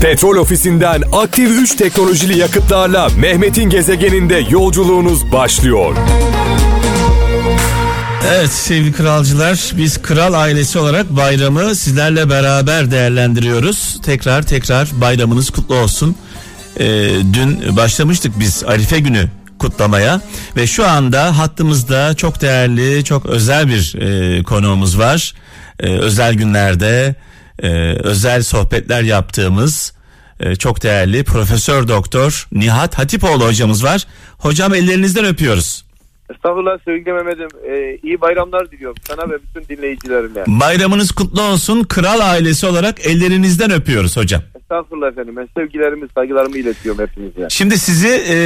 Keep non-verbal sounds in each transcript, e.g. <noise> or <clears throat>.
Petrol ofisinden aktif 3 teknolojili yakıtlarla Mehmet'in gezegeninde yolculuğunuz başlıyor. Evet sevgili kralcılar biz kral ailesi olarak bayramı sizlerle beraber değerlendiriyoruz. Tekrar tekrar bayramınız kutlu olsun. Ee, dün başlamıştık biz Arife günü kutlamaya ve şu anda hattımızda çok değerli çok özel bir e, konuğumuz var. E, özel günlerde e, özel sohbetler yaptığımız e, çok değerli Profesör Doktor Nihat Hatipoğlu hocamız var. Hocam ellerinizden öpüyoruz. Estağfurullah sevgili Mehmet'im. Ee, iyi bayramlar diliyorum sana ve bütün dinleyicilerime. Bayramınız kutlu olsun. Kral ailesi olarak ellerinizden öpüyoruz hocam. Estağfurullah efendim. Ben sevgilerimi, saygılarımı iletiyorum hepinize. Şimdi sizi e,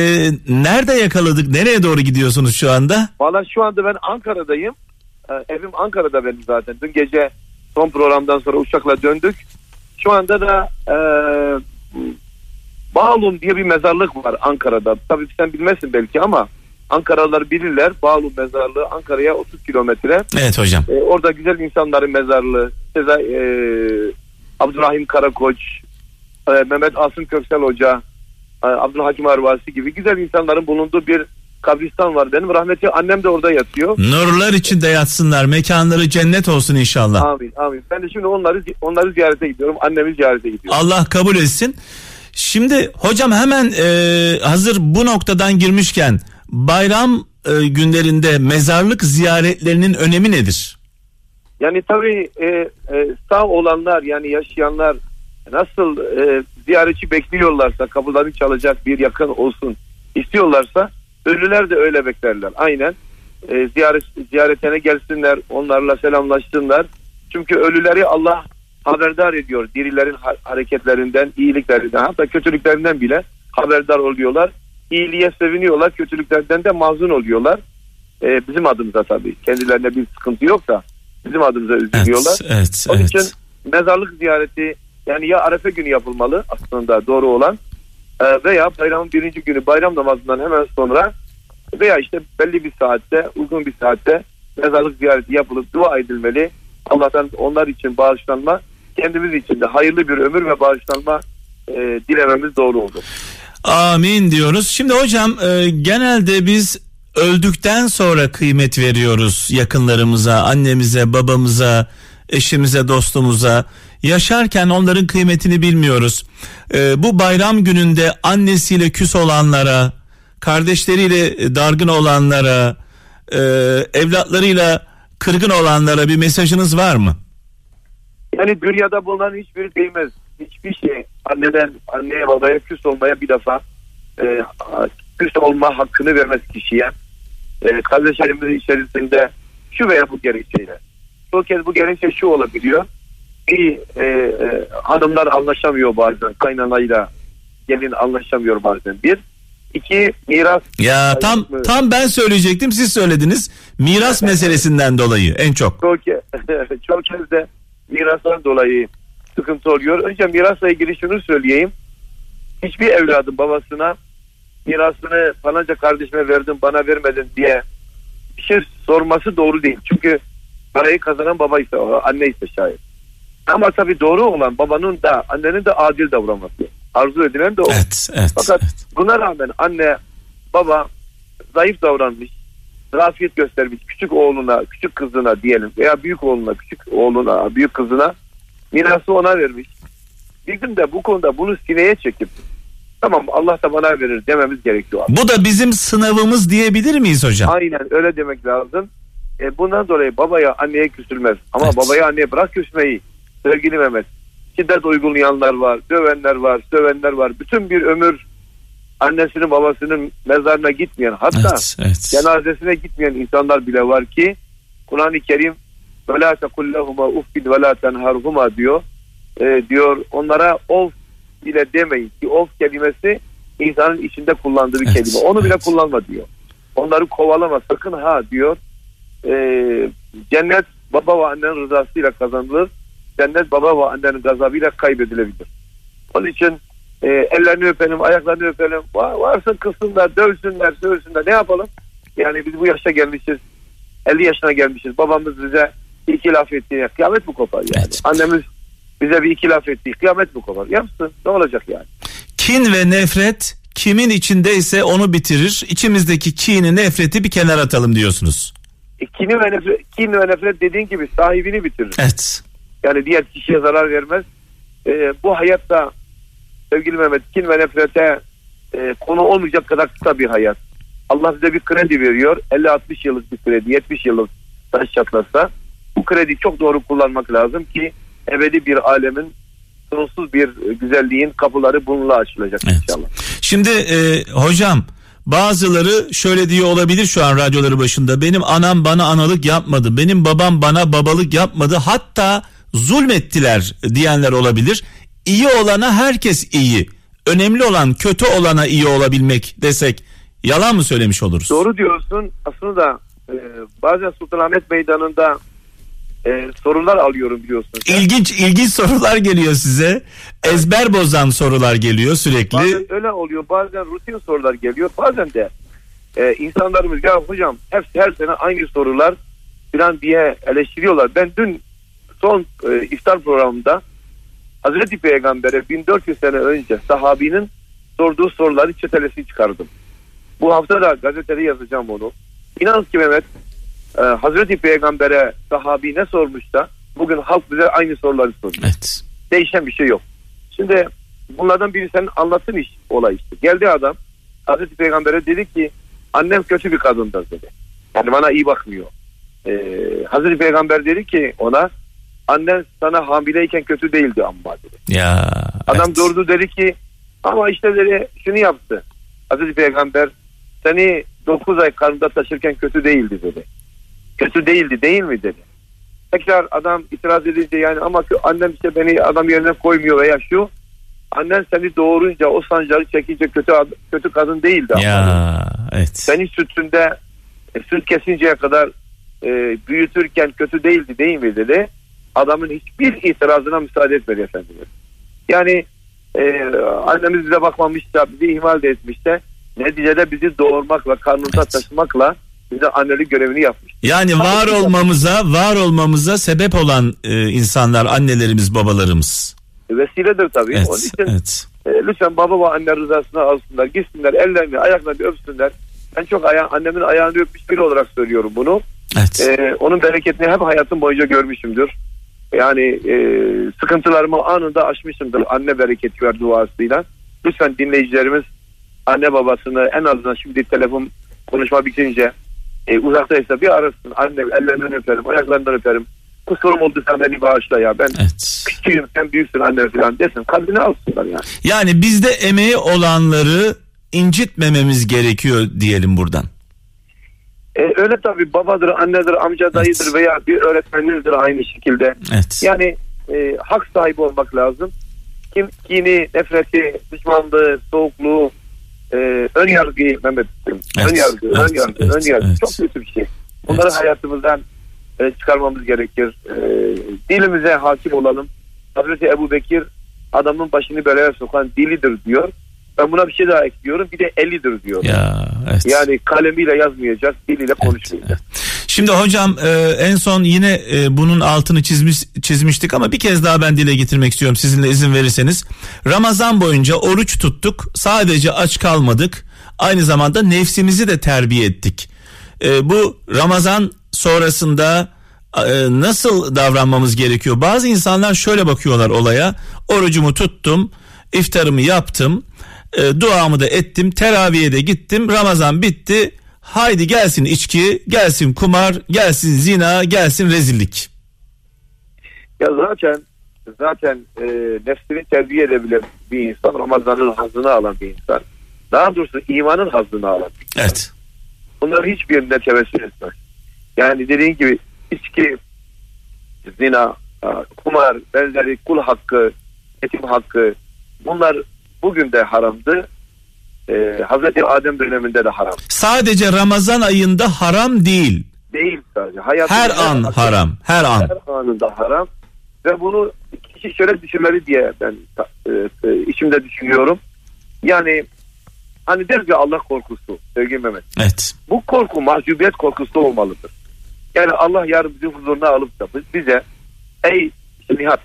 nerede yakaladık? Nereye doğru gidiyorsunuz şu anda? Valla şu anda ben Ankara'dayım. Ee, evim Ankara'da benim zaten. Dün gece son programdan sonra uçakla döndük. Şu anda da e, Bağlum diye bir mezarlık var Ankara'da. Tabii sen bilmezsin belki ama Ankaralılar bilirler. Bağlum mezarlığı Ankara'ya 30 kilometre. Evet hocam. E, orada güzel insanların mezarlığı. Sezai, e, Abdurrahim Karakoç, e, Mehmet Asım Köksel Hoca, e, Abdülhakim Arvasi gibi güzel insanların bulunduğu bir kabristan var. Benim rahmetli annem de orada yatıyor. Nurlar içinde yatsınlar. Mekanları cennet olsun inşallah. Amin amin. Ben de şimdi onları onları ziyarete gidiyorum. Annemi ziyarete gidiyorum. Allah kabul etsin. Şimdi hocam hemen e, hazır bu noktadan girmişken bayram e, günlerinde mezarlık ziyaretlerinin önemi nedir? Yani tabii e, e, sağ olanlar yani yaşayanlar nasıl e, ziyaretçi bekliyorlarsa kapılarını çalacak bir yakın olsun istiyorlarsa ölüler de öyle beklerler. Aynen e, ziyaret ziyaretine gelsinler onlarla selamlaşsınlar. Çünkü ölüleri Allah haberdar ediyor dirilerin ha- hareketlerinden, iyiliklerinden hatta kötülüklerinden bile haberdar oluyorlar. İyiliğe seviniyorlar, kötülüklerden de mazun oluyorlar. E, bizim adımıza tabii. Kendilerine bir sıkıntı yok da bizim adımıza üzülüyorlar. Evet, evet, Onun evet. için mezarlık ziyareti yani ya Arefe günü yapılmalı aslında doğru olan veya bayramın birinci günü bayram namazından hemen sonra veya işte belli bir saatte uygun bir saatte mezarlık ziyareti yapılıp dua edilmeli. Allah'tan onlar için bağışlanma kendimiz için de hayırlı bir ömür ve bağışlanma e, dilememiz doğru olur. Amin diyoruz. Şimdi hocam e, genelde biz öldükten sonra kıymet veriyoruz yakınlarımıza, annemize, babamıza, eşimize, dostumuza. Yaşarken onların kıymetini bilmiyoruz. E, bu bayram gününde annesiyle küs olanlara, kardeşleriyle dargın olanlara, e, evlatlarıyla kırgın olanlara bir mesajınız var mı? Yani dünyada bulunan hiçbir değmez. Hiçbir şey anneden anneye babaya küs olmaya bir defa e, küs olma hakkını vermez kişiye. E, kardeşlerimizin içerisinde şu veya bu gerekçeyle. Çok kez bu gerekçe şu olabiliyor. Bir e, e, hanımlar anlaşamıyor bazen kaynanayla gelin anlaşamıyor bazen bir. İki miras Ya tam tam ben söyleyecektim siz söylediniz. Miras <laughs> meselesinden dolayı en çok. çok, <laughs> çok kez de mirastan dolayı sıkıntı oluyor. Önce mirasla ilgili şunu söyleyeyim. Hiçbir evladım babasına mirasını falanca kardeşime verdim bana vermedin diye bir şey sorması doğru değil. Çünkü parayı kazanan baba ise anne ise şayet. Ama tabii doğru olan babanın da annenin de adil davranması. Arzu edilen de o. Evet, evet. Fakat evet. buna rağmen anne baba zayıf davranmış, rafiyet göstermiş küçük oğluna, küçük kızına diyelim veya büyük oğluna, küçük oğluna, büyük kızına mirası ona vermiş. Bizim de bu konuda bunu sineye çekip tamam Allah da bana verir dememiz gerekiyor. Bu da bizim sınavımız diyebilir miyiz hocam? Aynen öyle demek lazım. E, bundan dolayı babaya anneye küsülmez. Ama Evet. babaya anneye bırak küsmeyi sevgili Mehmet. Şiddet uygulayanlar var, dövenler var, sövenler var. Bütün bir ömür annesinin babasının mezarına gitmeyen hatta Evet, evet. cenazesine gitmeyen insanlar bile var ki Kur'an-ı Kerim ve la tekullahuma uffin ve la tenharhuma diyor. E, diyor onlara of bile demeyin ki of kelimesi insanın içinde kullandığı bir Evet, kelime. Onu bile evet. kullanma diyor. Onları kovalama sakın ha diyor. E, cennet baba ve annenin rızasıyla kazanılır. Cennet baba ve annenin gazabıyla kaybedilebilir. Onun için e, ellerini öpelim, ayaklarını öpelim. Var, varsın kızsınlar, dövsünler, sövsünler. Ne yapalım? Yani biz bu yaşa gelmişiz. 50 yaşına gelmişiz. Babamız bize iki laf ettiğine kıyamet mi kopar yani? Evet. Annemiz bize bir iki laf etti. Kıyamet mi kopar? Yapsın. Ne olacak yani? Kin ve nefret kimin içindeyse onu bitirir. İçimizdeki kini nefreti bir kenara atalım diyorsunuz. E, kini ve nefret, kin ve nefret dediğin gibi sahibini bitirir. Evet. Yani diğer kişiye zarar vermez. E, bu hayatta sevgili Mehmet kin ve nefrete e, konu olmayacak kadar kısa bir hayat. Allah bize bir kredi veriyor. 50-60 yıllık bir kredi, 70 yıllık taş çatlasa bu krediyi çok doğru kullanmak lazım ki ebedi bir alemin sonsuz bir güzelliğin kapıları bununla açılacak Evet. inşallah. Şimdi e, hocam bazıları şöyle diyor olabilir şu an radyoları başında. Benim anam bana analık yapmadı. Benim babam bana babalık yapmadı. Hatta zulmettiler diyenler olabilir. İyi olana herkes iyi. Önemli olan kötü olana iyi olabilmek desek yalan mı söylemiş oluruz? Doğru diyorsun. Aslında e, bazen Sultanahmet Meydanı'nda e, sorular alıyorum biliyorsun. İlginç ilginç sorular geliyor size. Ezber bozan sorular geliyor sürekli. Bazen öyle oluyor. Bazen rutin sorular geliyor. Bazen de e, insanlarımız ya hocam hep her sene aynı sorular falan diye eleştiriyorlar. Ben dün son e, iftar programında Hazreti Peygamber'e 1400 sene önce sahabinin sorduğu soruları çetelesi çıkardım. Bu hafta da gazetede yazacağım onu. İnan ki Mehmet e, Hazreti Peygamber'e sahabi ne sormuşsa bugün halk bize aynı soruları soruyor Evet. değişen bir şey yok. Şimdi bunlardan biri senin anlattığın iş olay işte. Geldi adam Hazreti Peygamber'e dedi ki annem kötü bir kadındır dedi. Yani bana iyi bakmıyor. Ee, Hazreti Peygamber dedi ki ona annen sana hamileyken kötü değildi ama dedi. Ya. Adam evet. durdu dedi ki ama işte dedi şunu yaptı. Hazreti Peygamber seni 9 ay karnında taşırken kötü değildi dedi. Kötü değildi değil mi dedi. Tekrar adam itiraz edince yani ama annem işte beni adam yerine koymuyor veya şu annen seni doğurunca o sancarı çekince kötü kötü kadın değildi. Ya evet. Senin sütünde e, süt kesinceye kadar e, büyütürken kötü değildi değil mi dedi. Adamın hiçbir itirazına müsaade etmedi efendimiz. Yani e, annemiz bize bakmamışsa bizi ihmal de etmişse neticede bizi doğurmakla karnımıza Evet. taşımakla bize annelik görevini yapmış. Yani var olmamıza, var olmamıza sebep olan e, insanlar annelerimiz, babalarımız. Vesiledir tabii. Evet, Onun için evet. e, lütfen baba ve anne rızasını alsınlar. Gitsinler ellerini ayaklarını öpsünler. Ben çok aya annemin ayağını öpmüş biri olarak söylüyorum bunu. Evet. Ee, onun bereketini hep hayatım boyunca görmüşümdür. Yani e, sıkıntılarımı anında aşmışımdır anne bereketi ver duasıyla. Lütfen dinleyicilerimiz anne babasını en azından şimdi telefon konuşma bitince e, uzaktaysa bir arasın. Anne ellerinden öperim, ayaklarından öperim. Kusurum oldu sen beni bağışla ya. Ben Evet. küçüğüm sen büyüksün anne falan desin. Kalbini alsınlar yani. Yani bizde emeği olanları incitmememiz gerekiyor diyelim buradan. E, öyle tabii babadır, annedir, amca, dayıdır veya bir öğretmeninizdir aynı şekilde. Evet. Yani e, hak sahibi olmak lazım. Kim kini, nefreti, düşmanlığı, soğukluğu, e, ön yargıyı Mehmet'im. Evet, ön yargı, evet, ön yargı, evet, ön yargı. evet. Çok kötü bir şey. Bunları Evet. hayatımızdan e, çıkarmamız gerekir. E, dilimize hakim olalım. Hazreti Ebu Bekir adamın başını belaya sokan dilidir diyor. Ben buna bir şey daha ekliyorum. Bir de elidir diyor. Ya evet. Yani kalemiyle yazmayacak, diliyle Evet, konuşmayacak. evet. Şimdi hocam e, en son yine e, bunun altını çizmiş çizmiştik ama bir kez daha ben dile getirmek istiyorum sizinle izin verirseniz. Ramazan boyunca oruç tuttuk. Sadece aç kalmadık. Aynı zamanda nefsimizi de terbiye ettik. E, bu Ramazan sonrasında e, nasıl davranmamız gerekiyor? Bazı insanlar şöyle bakıyorlar olaya. Orucumu tuttum, iftarımı yaptım, e, duamı da ettim, teraviye de gittim. Ramazan bitti. Haydi gelsin içki, gelsin kumar, gelsin zina, gelsin rezillik. Ya zaten zaten e, nefsini terbiye edebilen bir insan Ramazan'ın hazını alan bir insan. Daha doğrusu imanın hazını alan bir insan. Evet. Bunlar hiçbirine tevessül etmez. Yani dediğin gibi içki, zina, kumar, benzeri kul hakkı, yetim hakkı bunlar bugün de haramdı. E, Hazreti Adem döneminde de haram. Sadece Ramazan ayında haram değil. Değil sadece. Hayatın Her an haram. Her an. her anında haram ve bunu kişi şöyle düşünmeli diye ben e, e, içimde düşünüyorum. Yani hani der ki Allah korkusu sevgili Mehmet. Evet. Bu korku mahcubiyet korkusu olmalıdır. Yani Allah yarın bizi huzuruna alıp da biz- bize ey Nihat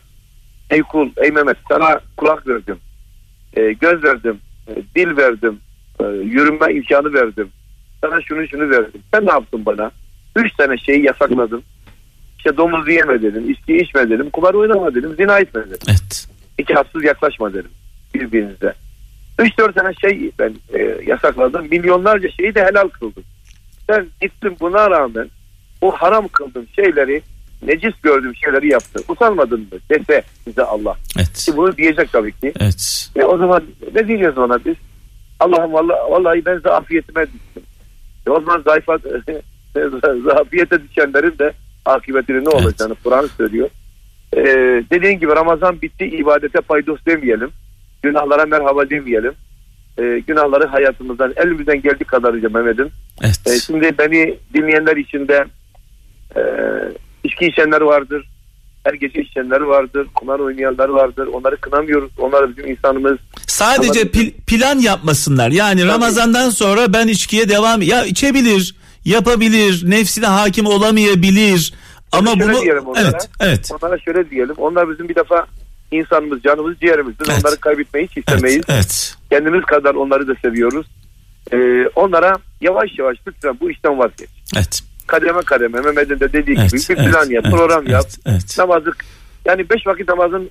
ey kul ey Mehmet sana kulak verdim. E, göz verdim. e, dil verdim. e, imkanı verdim. Sana şunu şunu verdim. Sen ne yaptın bana? Üç tane şeyi yasakladın. İşte domuz yeme dedim. içki içme dedim. Kumar oynama dedim. Zina etme dedim. Evet. İki haksız yaklaşma dedim birbirinize. Üç dört tane şey ben e, yasakladım. Milyonlarca şeyi de helal kıldım. Sen gittin buna rağmen o haram kıldığım şeyleri necis gördüğüm şeyleri yaptın. Utanmadın mı? Dese bize Allah. Evet. Ki bunu diyecek tabii ki. Evet. E, o zaman ne diyeceğiz ona biz? Allah'ım vallahi, vallahi ben zafiyetime düştüm. E, o zaman zayıfa, <laughs> zafiyete düşenlerin de akıbetinin ne Evet. olacağını Kur'an söylüyor. E, dediğin gibi Ramazan bitti ibadete paydos demeyelim. Günahlara merhaba demeyelim. E, günahları hayatımızdan elimizden geldiği kadarıyla Mehmet'im. Evet. E, şimdi beni dinleyenler içinde e, içki içenler vardır. Her gece içenler vardır. Kumar oynayanlar vardır. Onları kınamıyoruz. Onlar bizim insanımız. Sadece Ama- pil- plan yapmasınlar. Yani Ramazan'dan sonra ben içkiye devam ya içebilir, yapabilir, nefsine hakim olamayabilir. Ama Şöyle bunu diyelim onlara. evet, evet. Onlara şöyle diyelim. Onlar bizim bir defa insanımız, canımız, ciğerimizdir. Evet. Onları kaybetmeyi hiç istemeyiz. Evet, evet. Kendimiz kadar onları da seviyoruz. E, onlara yavaş yavaş lütfen bu işten vazgeç. Evet. Kademe kademe Mehmet'in de dediği Evet, gibi bir evet, plan yap, evet, program evet, yap. evet. Namazı yani beş vakit namazın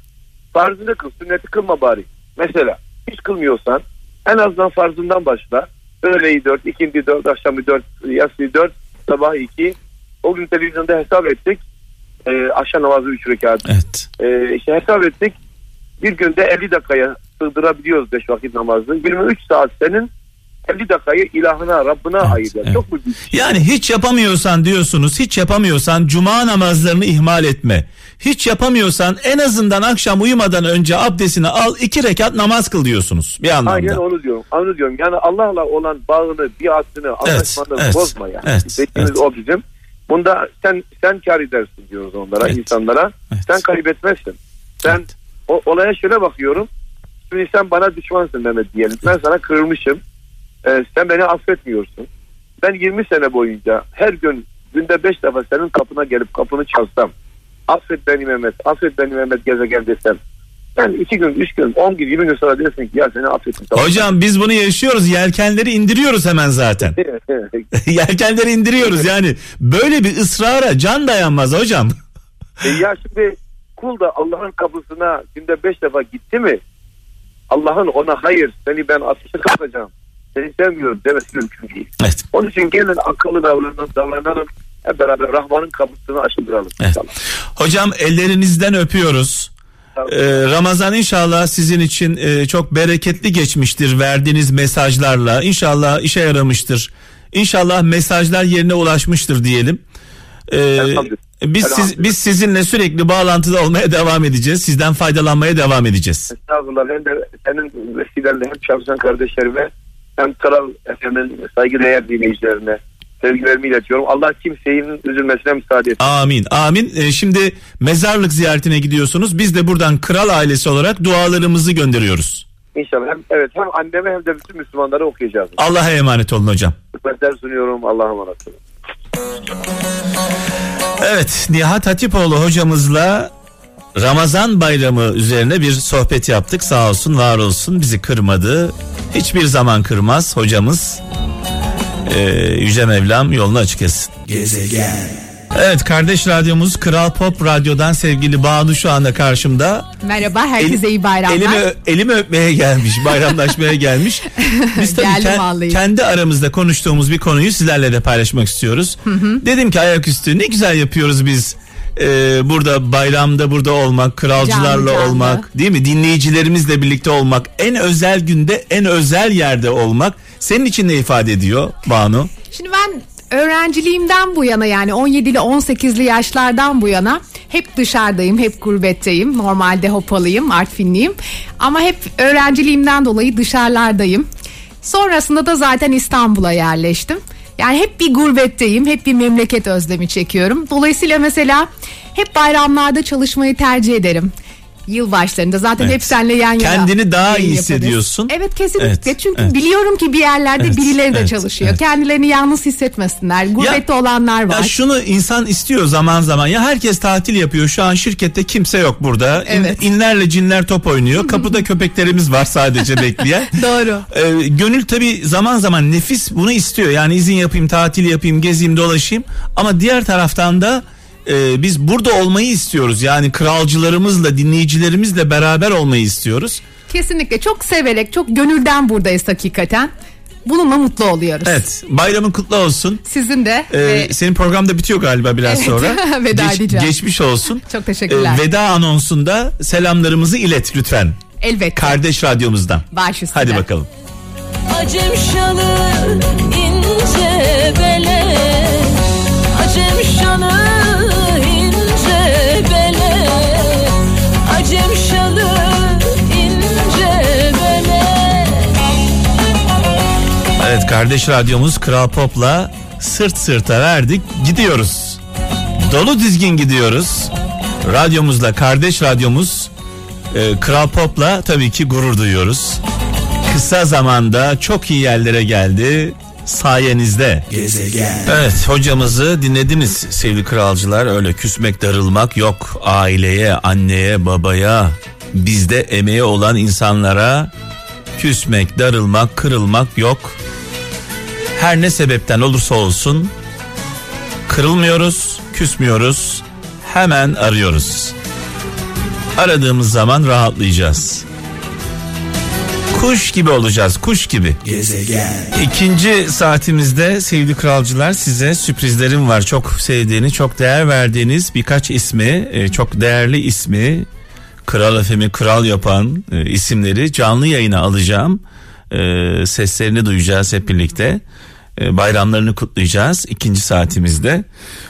farzını kıl, sünneti kılma bari. Mesela hiç kılmıyorsan en azından farzından başla. Öğleyi dört, ikindi dört, akşamı dört, yatsı dört, sabah iki. O gün televizyonda hesap ettik. Ee, akşam namazı üç rekat. Evet. Ee, işte hesap ettik. Bir günde 50 dakikaya sığdırabiliyoruz beş vakit namazı. 23 saat senin 50 dakikayı ilahına, Rabbına Evet, ayır. evet. Çok şey. Yani hiç yapamıyorsan diyorsunuz, hiç yapamıyorsan cuma namazlarını ihmal etme. Hiç yapamıyorsan en azından akşam uyumadan önce abdestini al, iki rekat namaz kıl diyorsunuz bir anlamda. Aynen onu diyorum. Onu diyorum. Yani Allah'la olan bağını, biatını, anlaşmanı evet, bozma yani. evet, evet. o bizim. Bunda sen sen kar edersin diyoruz onlara, Evet, insanlara. evet. Sen kaybetmezsin. Sen Evet. o, olaya şöyle bakıyorum. Şimdi sen bana düşmansın Mehmet diyelim. Ben sana kırılmışım. Ee, sen beni affetmiyorsun. Ben 20 sene boyunca her gün günde 5 defa senin kapına gelip kapını çalsam. Affet beni Mehmet, affet beni Mehmet gezegen desem. Ben 2 gün, 3 gün, 10 gün, 20 gün sonra dersin ki ya seni affettim. Tamam. Hocam biz bunu yaşıyoruz. Yelkenleri indiriyoruz hemen zaten. <laughs> Yelkenleri indiriyoruz yani. Böyle bir ısrara can dayanmaz hocam. E ya şimdi kul da Allah'ın kapısına günde beş defa gitti mi Allah'ın ona hayır seni ben ateşe katacağım seni sevmiyorum demesi mümkün değil. Evet. Onun için gelin akıllı davranalım, davranalım hep beraber Rahman'ın kapısını açtıralım. Evet. Hocam ellerinizden öpüyoruz. Ee, Ramazan inşallah sizin için e, çok bereketli geçmiştir verdiğiniz mesajlarla. İnşallah işe yaramıştır. İnşallah mesajlar yerine ulaşmıştır diyelim. Ee, biz siz, biz sizinle sürekli bağlantıda olmaya devam edeceğiz. Sizden faydalanmaya devam edeceğiz. Estağfurullah ben de senin vesilelerle hem çalışan kardeşlerime hem Kral Efem'in saygıdeğer dinleyicilerine sevgilerimi iletiyorum. Allah kimsenin üzülmesine müsaade etsin. Amin. Amin. Ee, şimdi mezarlık ziyaretine gidiyorsunuz. Biz de buradan kral ailesi olarak dualarımızı gönderiyoruz. İnşallah hem, evet hem anneme hem de bütün Müslümanlara okuyacağız. Allah'a emanet olun hocam. Hürmetler sunuyorum. Allah'a emanet olun. Evet Nihat Hatipoğlu hocamızla Ramazan bayramı üzerine bir sohbet yaptık. Sağ olsun var olsun bizi kırmadı. Hiçbir zaman kırmaz hocamız. Ee, Yüce Mevlam yolunu açık etsin. Evet kardeş radyomuz Kral Pop Radyo'dan sevgili Banu şu anda karşımda. Merhaba, herkese El- iyi bayramlar. Elimi, elimi öpmeye gelmiş, bayramlaşmaya gelmiş. <laughs> Biz tabii Geldim ke- kendi aramızda konuştuğumuz bir konuyu sizlerle de paylaşmak istiyoruz. Dedim ki ayaküstü ne güzel yapıyoruz biz. Ee, burada bayramda burada olmak, kralcılarla Canlı canlı. olmak, değil mi? Dinleyicilerimizle birlikte olmak, en özel günde, en özel yerde olmak senin için ne ifade ediyor Banu? Şimdi ben öğrenciliğimden bu yana yani 17'li 18'li yaşlardan bu yana hep dışarıdayım, hep gurbetteyim. Normalde hopalıyım, artfinliyim. Ama hep öğrenciliğimden dolayı dışarılardayım. Sonrasında da zaten İstanbul'a yerleştim. Yani hep bir gurbetteyim, hep bir memleket özlemi çekiyorum. Dolayısıyla mesela hep bayramlarda çalışmayı tercih ederim. Yılbaşlarında zaten Evet. hep seninle yan yana. Kendini daha iyi hissediyorsun. Evet kesinlikle. Evet, Çünkü evet. biliyorum ki bir yerlerde Evet, birileri de evet, çalışıyor. evet. Kendilerini yalnız hissetmesinler. Gurbette olanlar var. Ya şunu insan istiyor zaman zaman. Ya herkes tatil yapıyor. Şu an şirkette kimse yok burada. İn- Evet. inlerle cinler top oynuyor. <laughs> Kapıda köpeklerimiz var sadece bekleyen. <laughs> Doğru. Ee, gönül tabi zaman zaman nefis bunu istiyor. Yani izin yapayım, tatil yapayım, gezeyim, dolaşayım. Ama diğer taraftan da e, biz burada olmayı istiyoruz. Yani kralcılarımızla, dinleyicilerimizle beraber olmayı istiyoruz. Kesinlikle çok severek, çok gönülden buradayız hakikaten. Bununla mutlu oluyoruz. Evet, bayramın kutlu olsun. Sizin de. Ee, ve senin program da bitiyor galiba biraz Evet, sonra. <laughs> veda edeceğim. Geçmiş olsun. <laughs> Çok teşekkürler. Ee, veda anonsunda selamlarımızı ilet lütfen. elbette. Kardeş radyomuzdan. Baş üstüne. Hadi bakalım. Acem şalı ince bele Acem şalı Evet kardeş radyomuz Kral Pop'la sırt sırta verdik gidiyoruz. Dolu dizgin gidiyoruz. Radyomuzla kardeş radyomuz e, Kral Pop'la tabii ki gurur duyuyoruz. Kısa zamanda çok iyi yerlere geldi sayenizde. Evet hocamızı dinlediniz sevgili kralcılar öyle küsmek darılmak yok aileye anneye babaya bizde emeği olan insanlara küsmek darılmak kırılmak yok. Her ne sebepten olursa olsun kırılmıyoruz küsmüyoruz hemen arıyoruz. Aradığımız zaman rahatlayacağız. Kuş gibi olacağız kuş gibi. İkinci saatimizde sevgili kralcılar size sürprizlerim var. Çok sevdiğiniz, çok değer verdiğiniz birkaç ismi, e, çok değerli ismi Kral FM'i kral yapan e, isimleri canlı yayına alacağım. E, seslerini duyacağız hep birlikte. E, bayramlarını kutlayacağız ikinci saatimizde.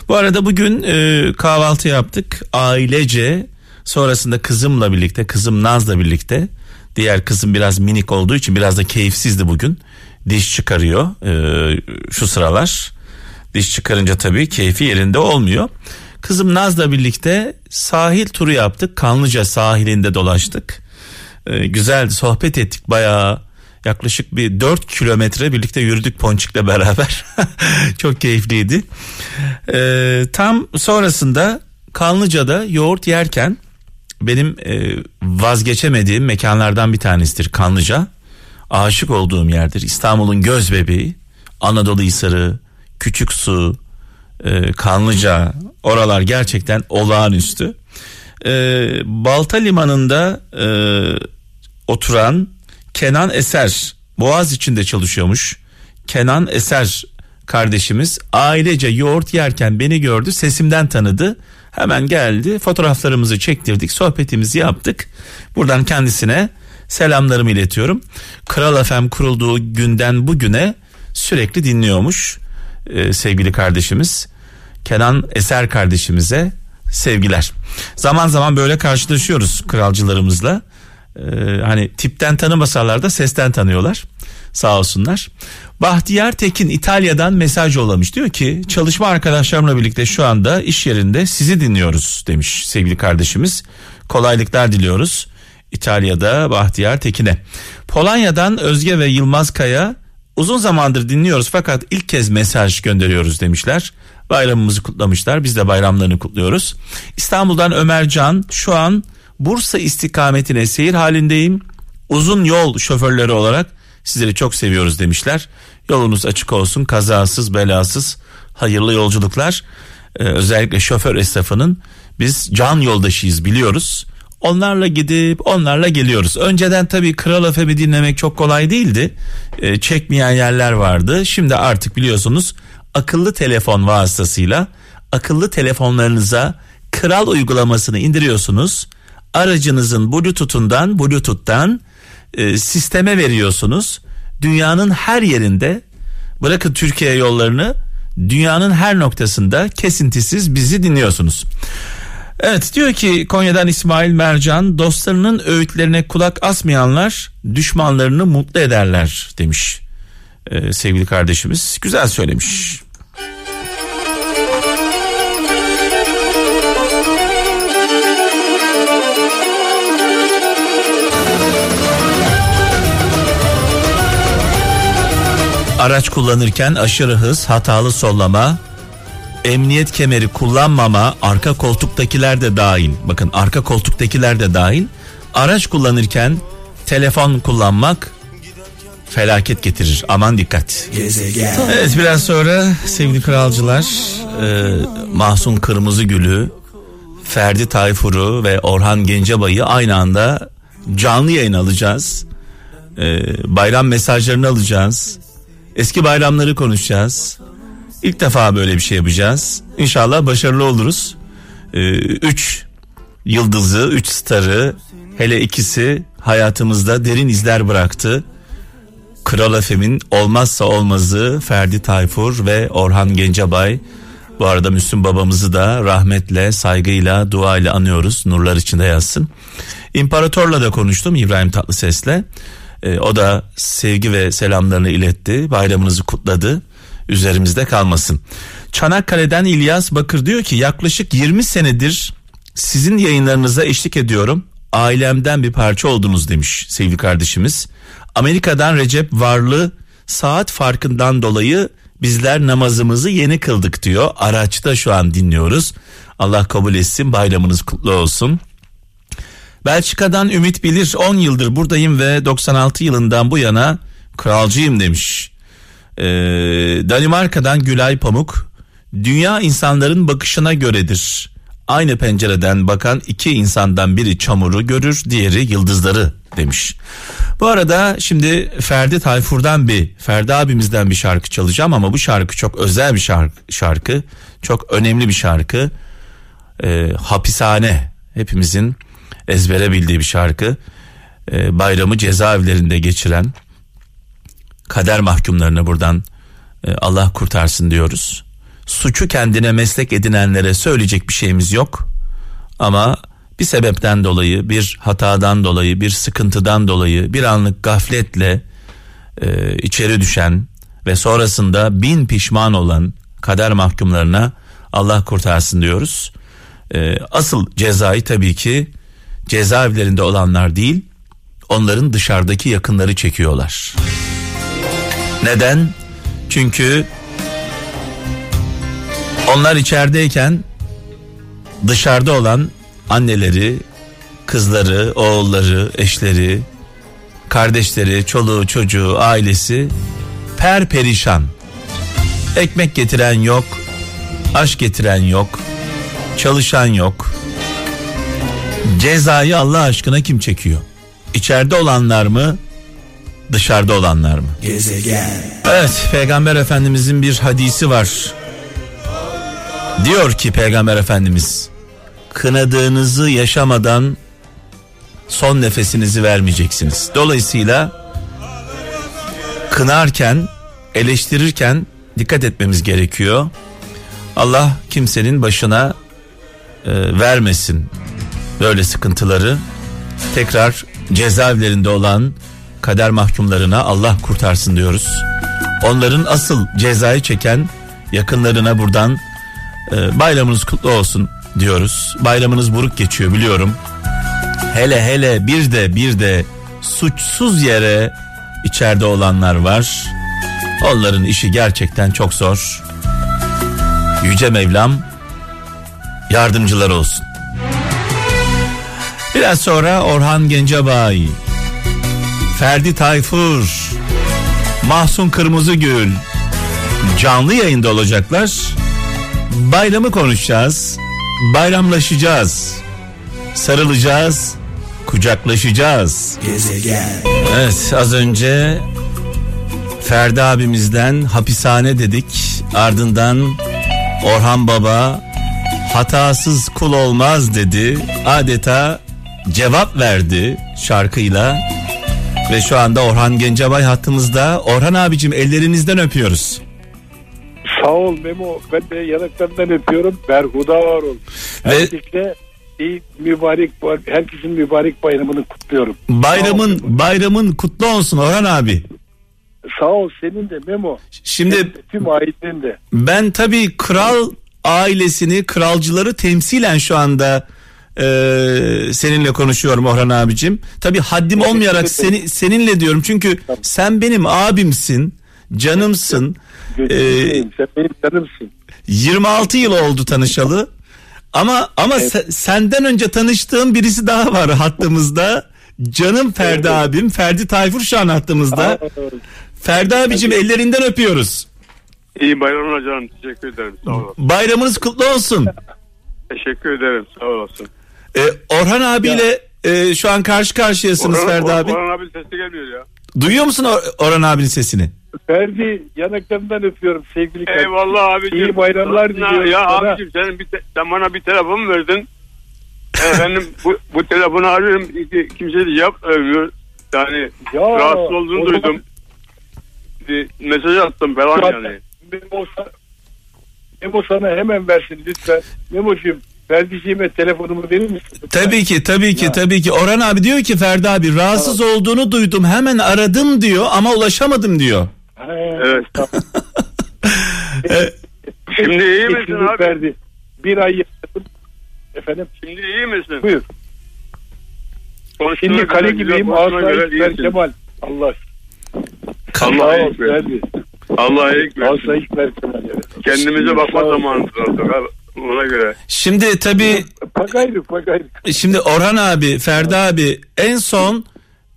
Bu arada bugün e, kahvaltı yaptık ailece. Sonrasında kızımla birlikte, kızım Naz'la birlikte. Diğer kızım biraz minik olduğu için biraz da keyifsizdi bugün. Diş çıkarıyor e, şu sıralar. Diş çıkarınca tabii keyfi yerinde olmuyor. Kızım Naz'la birlikte sahil turu yaptık. Kanlıca sahilinde dolaştık. E, güzeldi sohbet ettik bayağı yaklaşık bir 4 kilometre birlikte yürüdük Ponçik'le beraber. <laughs> Çok keyifliydi. E, tam sonrasında Kanlıca'da yoğurt yerken benim e, vazgeçemediğim mekanlardan bir tanesidir Kanlıca. Aşık olduğum yerdir. İstanbul'un göz bebeği. Anadolu Hisarı, Küçük Su, e, Kanlıca oralar gerçekten olağanüstü. E, Balta Limanı'nda e, oturan Kenan Eser Boğaz içinde çalışıyormuş. Kenan Eser kardeşimiz ailece yoğurt yerken beni gördü sesimden tanıdı. Hemen geldi fotoğraflarımızı çektirdik sohbetimizi yaptık. Buradan kendisine selamlarımı iletiyorum. Kral FM kurulduğu günden bugüne sürekli dinliyormuş e, sevgili kardeşimiz. Kenan Eser kardeşimize sevgiler. Zaman zaman böyle karşılaşıyoruz kralcılarımızla. Ee, hani tipten tanımasalar da sesten tanıyorlar. Sağ olsunlar. Bahtiyar Tekin İtalya'dan mesaj yollamış. Diyor ki çalışma arkadaşlarımla birlikte şu anda iş yerinde sizi dinliyoruz demiş sevgili kardeşimiz. Kolaylıklar diliyoruz. İtalya'da Bahtiyar Tekin'e. Polonya'dan Özge ve Yılmaz Kaya uzun zamandır dinliyoruz fakat ilk kez mesaj gönderiyoruz demişler. Bayramımızı kutlamışlar. Biz de bayramlarını kutluyoruz. İstanbul'dan Ömer Can şu an Bursa istikametine seyir halindeyim. Uzun yol şoförleri olarak sizleri çok seviyoruz demişler. Yolunuz açık olsun kazasız belasız hayırlı yolculuklar. Ee, özellikle şoför esnafının biz can yoldaşıyız biliyoruz. Onlarla gidip onlarla geliyoruz. Önceden tabii Kral FM'i dinlemek çok kolay değildi. Ee, çekmeyen yerler vardı. Şimdi artık biliyorsunuz akıllı telefon vasıtasıyla akıllı telefonlarınıza Kral uygulamasını indiriyorsunuz. Aracınızın Bluetooth'undan Bluetooth'tan e, sisteme veriyorsunuz. Dünyanın her yerinde bırakın Türkiye yollarını dünyanın her noktasında kesintisiz bizi dinliyorsunuz. Evet diyor ki Konya'dan İsmail Mercan dostlarının öğütlerine kulak asmayanlar düşmanlarını mutlu ederler demiş ee, sevgili kardeşimiz. Güzel söylemiş. Araç kullanırken aşırı hız, hatalı sollama, emniyet kemeri kullanmama, arka koltuktakiler de dahil. Bakın arka koltuktakiler de dahil. Araç kullanırken telefon kullanmak felaket getirir. Aman dikkat. Evet biraz sonra sevgili kralcılar e, Mahsun Kırmızıgül'ü, Ferdi Tayfur'u ve Orhan Gencebay'ı aynı anda canlı yayın alacağız. E, bayram mesajlarını alacağız. Eski bayramları konuşacağız. İlk defa böyle bir şey yapacağız. İnşallah başarılı oluruz. Ee, üç yıldızı, üç starı hele ikisi hayatımızda derin izler bıraktı. Kral Efem'in olmazsa olmazı Ferdi Tayfur ve Orhan Gencebay. Bu arada Müslüm babamızı da rahmetle, saygıyla, duayla anıyoruz. Nurlar içinde yazsın. İmparatorla da konuştum İbrahim Tatlıses'le. Ee, o da sevgi ve selamlarını iletti. Bayramınızı kutladı. Üzerimizde kalmasın. Çanakkale'den İlyas Bakır diyor ki yaklaşık 20 senedir sizin yayınlarınıza eşlik ediyorum. Ailemden bir parça oldunuz demiş sevgili kardeşimiz. Amerika'dan Recep Varlı saat farkından dolayı bizler namazımızı yeni kıldık diyor. Araçta şu an dinliyoruz. Allah kabul etsin bayramınız kutlu olsun. Belçika'dan Ümit Bilir 10 yıldır buradayım ve 96 yılından bu yana kralcıyım demiş. Ee, Danimarka'dan Gülay Pamuk dünya insanların bakışına göredir. Aynı pencereden bakan iki insandan biri çamuru görür diğeri yıldızları demiş. Bu arada şimdi Ferdi Tayfur'dan bir Ferdi abimizden bir şarkı çalacağım ama bu şarkı çok özel bir şarkı, şarkı çok önemli bir şarkı. Ee, hapishane hepimizin ezbere bildiği bir şarkı. Ee, bayramı cezaevlerinde geçiren kader mahkumlarını buradan e, Allah kurtarsın diyoruz. Suçu kendine meslek edinenlere söyleyecek bir şeyimiz yok. Ama bir sebepten dolayı, bir hatadan dolayı, bir sıkıntıdan dolayı, bir anlık gafletle e, içeri düşen ve sonrasında bin pişman olan kader mahkumlarına Allah kurtarsın diyoruz. E, asıl cezayı tabii ki cezaevlerinde olanlar değil, onların dışarıdaki yakınları çekiyorlar. Neden? Çünkü onlar içerideyken dışarıda olan anneleri, kızları, oğulları, eşleri, kardeşleri, çoluğu, çocuğu, ailesi per perişan. Ekmek getiren yok, aş getiren yok, çalışan yok. Cezayı Allah aşkına kim çekiyor? İçeride olanlar mı, dışarıda olanlar mı? Evet, Peygamber Efendimizin bir hadisi var. Diyor ki Peygamber Efendimiz, kınadığınızı yaşamadan son nefesinizi vermeyeceksiniz. Dolayısıyla kınarken, eleştirirken dikkat etmemiz gerekiyor. Allah kimsenin başına e, vermesin böyle sıkıntıları. Tekrar cezaevlerinde olan kader mahkumlarına Allah kurtarsın diyoruz. Onların asıl cezayı çeken yakınlarına buradan e, bayramınız kutlu olsun diyoruz. Bayramınız buruk geçiyor biliyorum. Hele hele bir de bir de suçsuz yere içeride olanlar var. Onların işi gerçekten çok zor. Yüce Mevlam yardımcılar olsun. Biraz sonra Orhan Gencebay, Ferdi Tayfur, Mahsun Kırmızıgül canlı yayında olacaklar. Bayramı konuşacağız. Bayramlaşacağız. Sarılacağız. Kucaklaşacağız. Evet az önce Ferdi abimizden hapishane dedik. Ardından Orhan Baba hatasız kul olmaz dedi. Adeta cevap verdi şarkıyla. Ve şu anda Orhan Gencebay hattımızda. Orhan abicim ellerinizden öpüyoruz. Sağ ol Memo. Ben de yanaklarından öpüyorum. Berhuda var ol. Ve- Herkese iyi mübarek herkesin mübarek bayramını kutluyorum. Bayramın bayramın kutlu olsun Orhan abi. Sağ ol senin de Memo. Şimdi Tüm ailen de. ben tabii kral ailesini, kralcıları temsilen şu anda e, seninle konuşuyorum Orhan abicim. Tabii haddim olmayarak seni seninle diyorum çünkü sen benim abimsin. canımsın. Gözünü Ee, sen benim canımsın. 26 yıl oldu tanışalı. Ama ama se- senden önce tanıştığım birisi daha var hattımızda. Canım Ferdi abim, Ferdi Tayfur şu an hattımızda. Aa, Ferdi abicim ellerinden öpüyoruz. İyi bayramlar canım. Teşekkür ederim. Sağ olasın. Bayramınız kutlu olsun. Teşekkür ederim. Sağ olasın. Ee, Orhan abiyle e, şu an karşı karşıyasınız Orhan, Ferdi abi. Orhan abi sesi gelmiyor ya. Duyuyor musun Or- Orhan abinin sesini? Ferdi yanaklarından öpüyorum sevgili kardeşim. Eyvallah abicim. İyi bayramlar diliyorum Ya sana. abicim senin bir te- sen bana bir telefon verdin. Efendim bu, bu telefonu arıyorum. Kimse de vermiyor. Yani Ya, rahatsız olduğunu o zaman- duydum. Bir mesaj attım falan yani. Memo sana hemen versin lütfen. Memo'cum Ferdi'ciğime telefonumu verir misin? Tabii ki tabii ki tabii ki. Orhan abi diyor ki Ferdi abi rahatsız olduğunu duydum hemen aradım diyor ama ulaşamadım diyor. Ha, Evet. tamam. <laughs> Şimdi iyi misin abi? Ferdi. Bir ay yaşadım. Efendim Şimdi iyi misin? buyur. Konuştuğuna Şimdi kale gibiyim. iyisin. Kemal. Allah. Allah Sağ ol iyilik versin. Ferdi. Allah iyilik versin. Asayip ver Kemal. Evet. Kendimize bakma zamanıdır artık abi. Ona göre. Şimdi tabii Pagayrı pagayrı. şimdi Orhan abi, Ferdi abi en son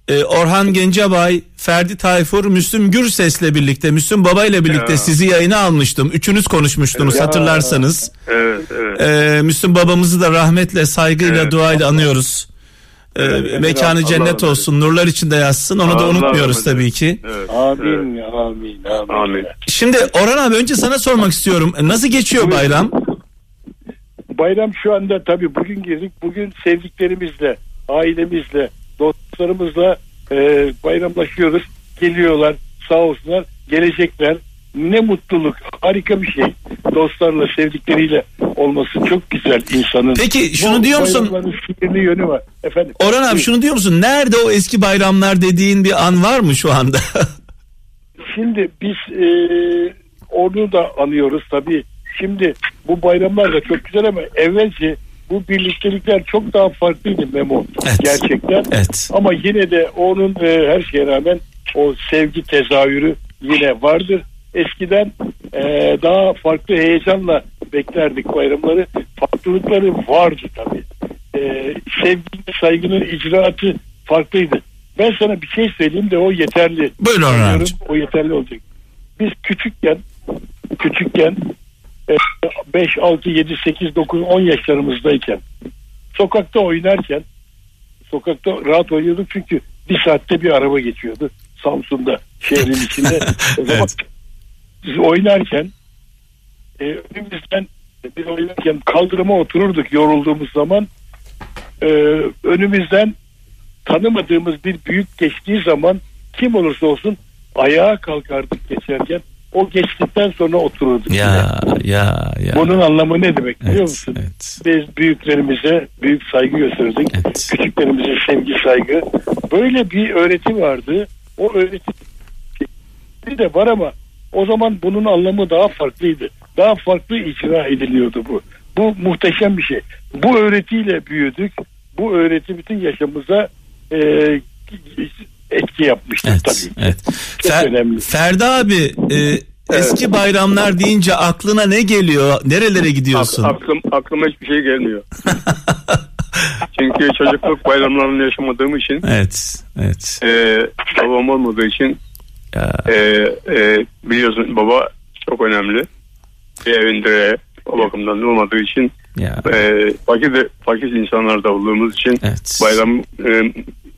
e, Orhan Gencebay, Ferdi Tayfur, Müslüm Gürses'le birlikte, Müslüm Baba ile birlikte Ya. sizi yayına almıştım. Üçünüz konuşmuştunuz Ya. hatırlarsanız. Evet evet. E, Müslüm babamızı da rahmetle, saygıyla, Evet. duayla anıyoruz. E, Evet. mekanı Allah cennet rahmet olsun, nurlar içinde yatsın. Onu da Allah unutmuyoruz tabii ki. Evet. evet. Amin, amin, amin. Amin. Şimdi Orhan abi önce sana sormak istiyorum. Nasıl geçiyor bayram? Bayram şu anda tabii bugün girdik. Bugün sevdiklerimizle, ailemizle, dostlarımızla e, bayramlaşıyoruz. Geliyorlar sağ olsunlar. Gelecekler. Ne mutluluk. Harika bir şey. Dostlarla, sevdikleriyle olması çok güzel insanın. Peki, şunu Bu diyor musun? sihirli yönü var. Efendim. Orhan abi şunu diyor musun? Nerede o eski bayramlar dediğin bir an var mı şu anda? <laughs> Şimdi biz e, onu da anıyoruz tabii. Şimdi bu bayramlar da çok güzel ama evvelce bu birliktelikler çok daha farklıydı Memo. Evet. Gerçekten. evet. Ama yine de onun e, her şeye rağmen o sevgi tezahürü yine vardır. Eskiden e, daha farklı heyecanla beklerdik bayramları. Farklılıkları vardı tabii. E, sevgi, saygının icraatı farklıydı. Ben sana bir şey söyleyeyim de o yeterli. Buyurun Orhan. O yeterli olacak. Biz küçükken küçükken 5, 6, 7, 8, 9, 10 yaşlarımızdayken sokakta oynarken sokakta rahat oynuyorduk çünkü bir saatte bir araba geçiyordu Samsun'da şehrin içinde. <laughs> o zaman Evet. biz oynarken e, önümüzden biz oynarken kaldırıma otururduk yorulduğumuz zaman e, önümüzden tanımadığımız bir büyük geçtiği zaman kim olursa olsun ayağa kalkardık geçerken o geçtikten sonra otururduk. yine. Ya ya ya. Bunun anlamı ne demek biliyor evet, musun? evet. Biz büyüklerimize büyük saygı gösterdik. Evet. Küçüklerimize sevgi saygı. Böyle bir öğreti vardı. O öğreti de var ama o zaman bunun anlamı daha farklıydı. Daha farklı icra ediliyordu bu. Bu muhteşem bir şey. Bu öğretiyle büyüdük. Bu öğreti bütün yaşamımıza e, etki yapmıştır Evet, tabii. evet. Çok Fer- önemli. Ferdi abi e, eski bayramlar deyince aklına ne geliyor? Nerelere gidiyorsun? Ak- aklım, aklıma hiçbir şey gelmiyor. <laughs> Çünkü çocukluk bayramlarını yaşamadığım için Evet, evet. e, babam olmadığı için Ya, e, e, biliyorsun baba çok önemli. Bir evin direği o bakımdan olmadığı için ya. e, fakir, fakir insanlarda olduğumuz için Evet. bayram e,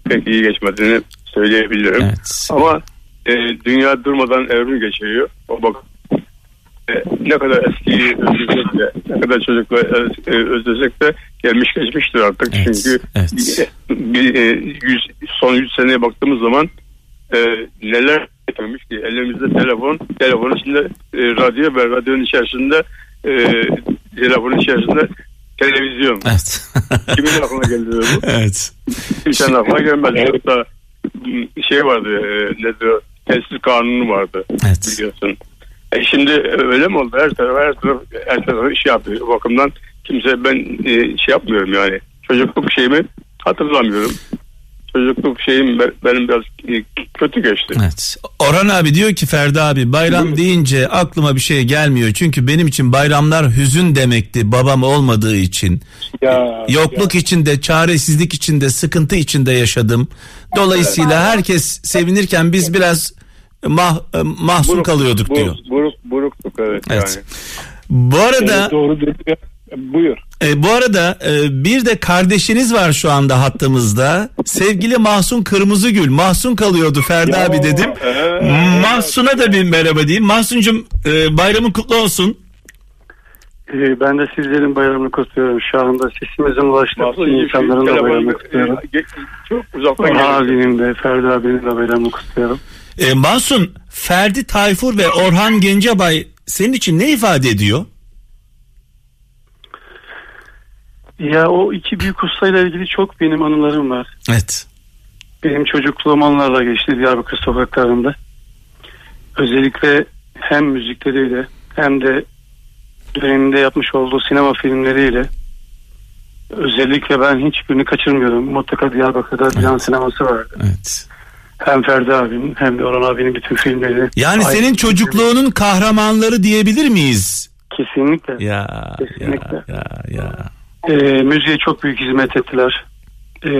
pek iyi geçmediğini söyleyebilirim. Evet. Ama e, dünya durmadan evrim geçiriyor. O bak e, ne kadar eskiyi özlesek de ne kadar çocukla e, özlesek de gelmiş geçmiştir artık. Evet, Çünkü evet. bir, e, yüz, son 100 seneye baktığımız zaman e, neler getirmiş ki elimizde telefon, telefonun içinde e, radyo ve radyonun içerisinde e, telefonun içerisinde televizyon. Evet. Kimin aklına geldi bu? <laughs> evet. Kimsenin aklına gelmez. Hatta şey vardı e, nedir o? Telsiz kanunu vardı Evet. biliyorsun. E şimdi öyle mi oldu? Her taraf her taraf her taraf iş yapıyor. O bakımdan kimse ben e, şey yapmıyorum yani. Çocukluk şeyimi hatırlamıyorum. Çocukluk şeyim be- benim biraz e, kötü geçti. Evet. Orhan abi diyor ki Ferdi abi bayram deyince aklıma bir şey gelmiyor. Çünkü benim için bayramlar hüzün demekti babam olmadığı için. Ya, Yokluk içinde, çaresizlik içinde, sıkıntı içinde yaşadım. Dolayısıyla herkes sevinirken biz biraz mah, mahzun Buruk- kalıyorduk buruk- diyor. Buruk, burukluk evet, Evet. yani. Bu arada Evet, doğru dedi. Buyur. e, bu arada e, bir de kardeşiniz var şu anda hattımızda. Sevgili Mahsun Kırmızıgül. Mahsun kalıyordu Ferdi abi dedim. Mahsun'a da bir merhaba diyeyim. Mahsun'cum e, bayramın kutlu olsun. Ee, Ben de sizlerin bayramını kutluyorum. Şu anda sesimizin ulaştığı Mahsun insanların da bayramını e, kutluyorum. ge- Çok uzaktan abinin de Ferdi abinin de bayramını kutluyorum. E, Mahsun, Ferdi Tayfur ve Orhan Gencebay senin için ne ifade ediyor? Ya o iki büyük ustayla ilgili çok benim anılarım var. Evet. Benim çocukluğum onlarla geçti Diyarbakır sokaklarında. Özellikle hem müzikleriyle hem de döneminde yapmış olduğu sinema filmleriyle özellikle ben hiçbirini kaçırmıyorum. Mutlaka Diyarbakır'da Dilan sineması vardı. Evet. Hem Ferdi abinin hem de Orhan abinin bütün filmleri. Yani Aynı senin çocukluğunun kahramanları diyebilir miyiz? Kesinlikle. Ya Kesinlikle. ya ya ya. Ee, müziğe çok büyük hizmet ettiler. Ee,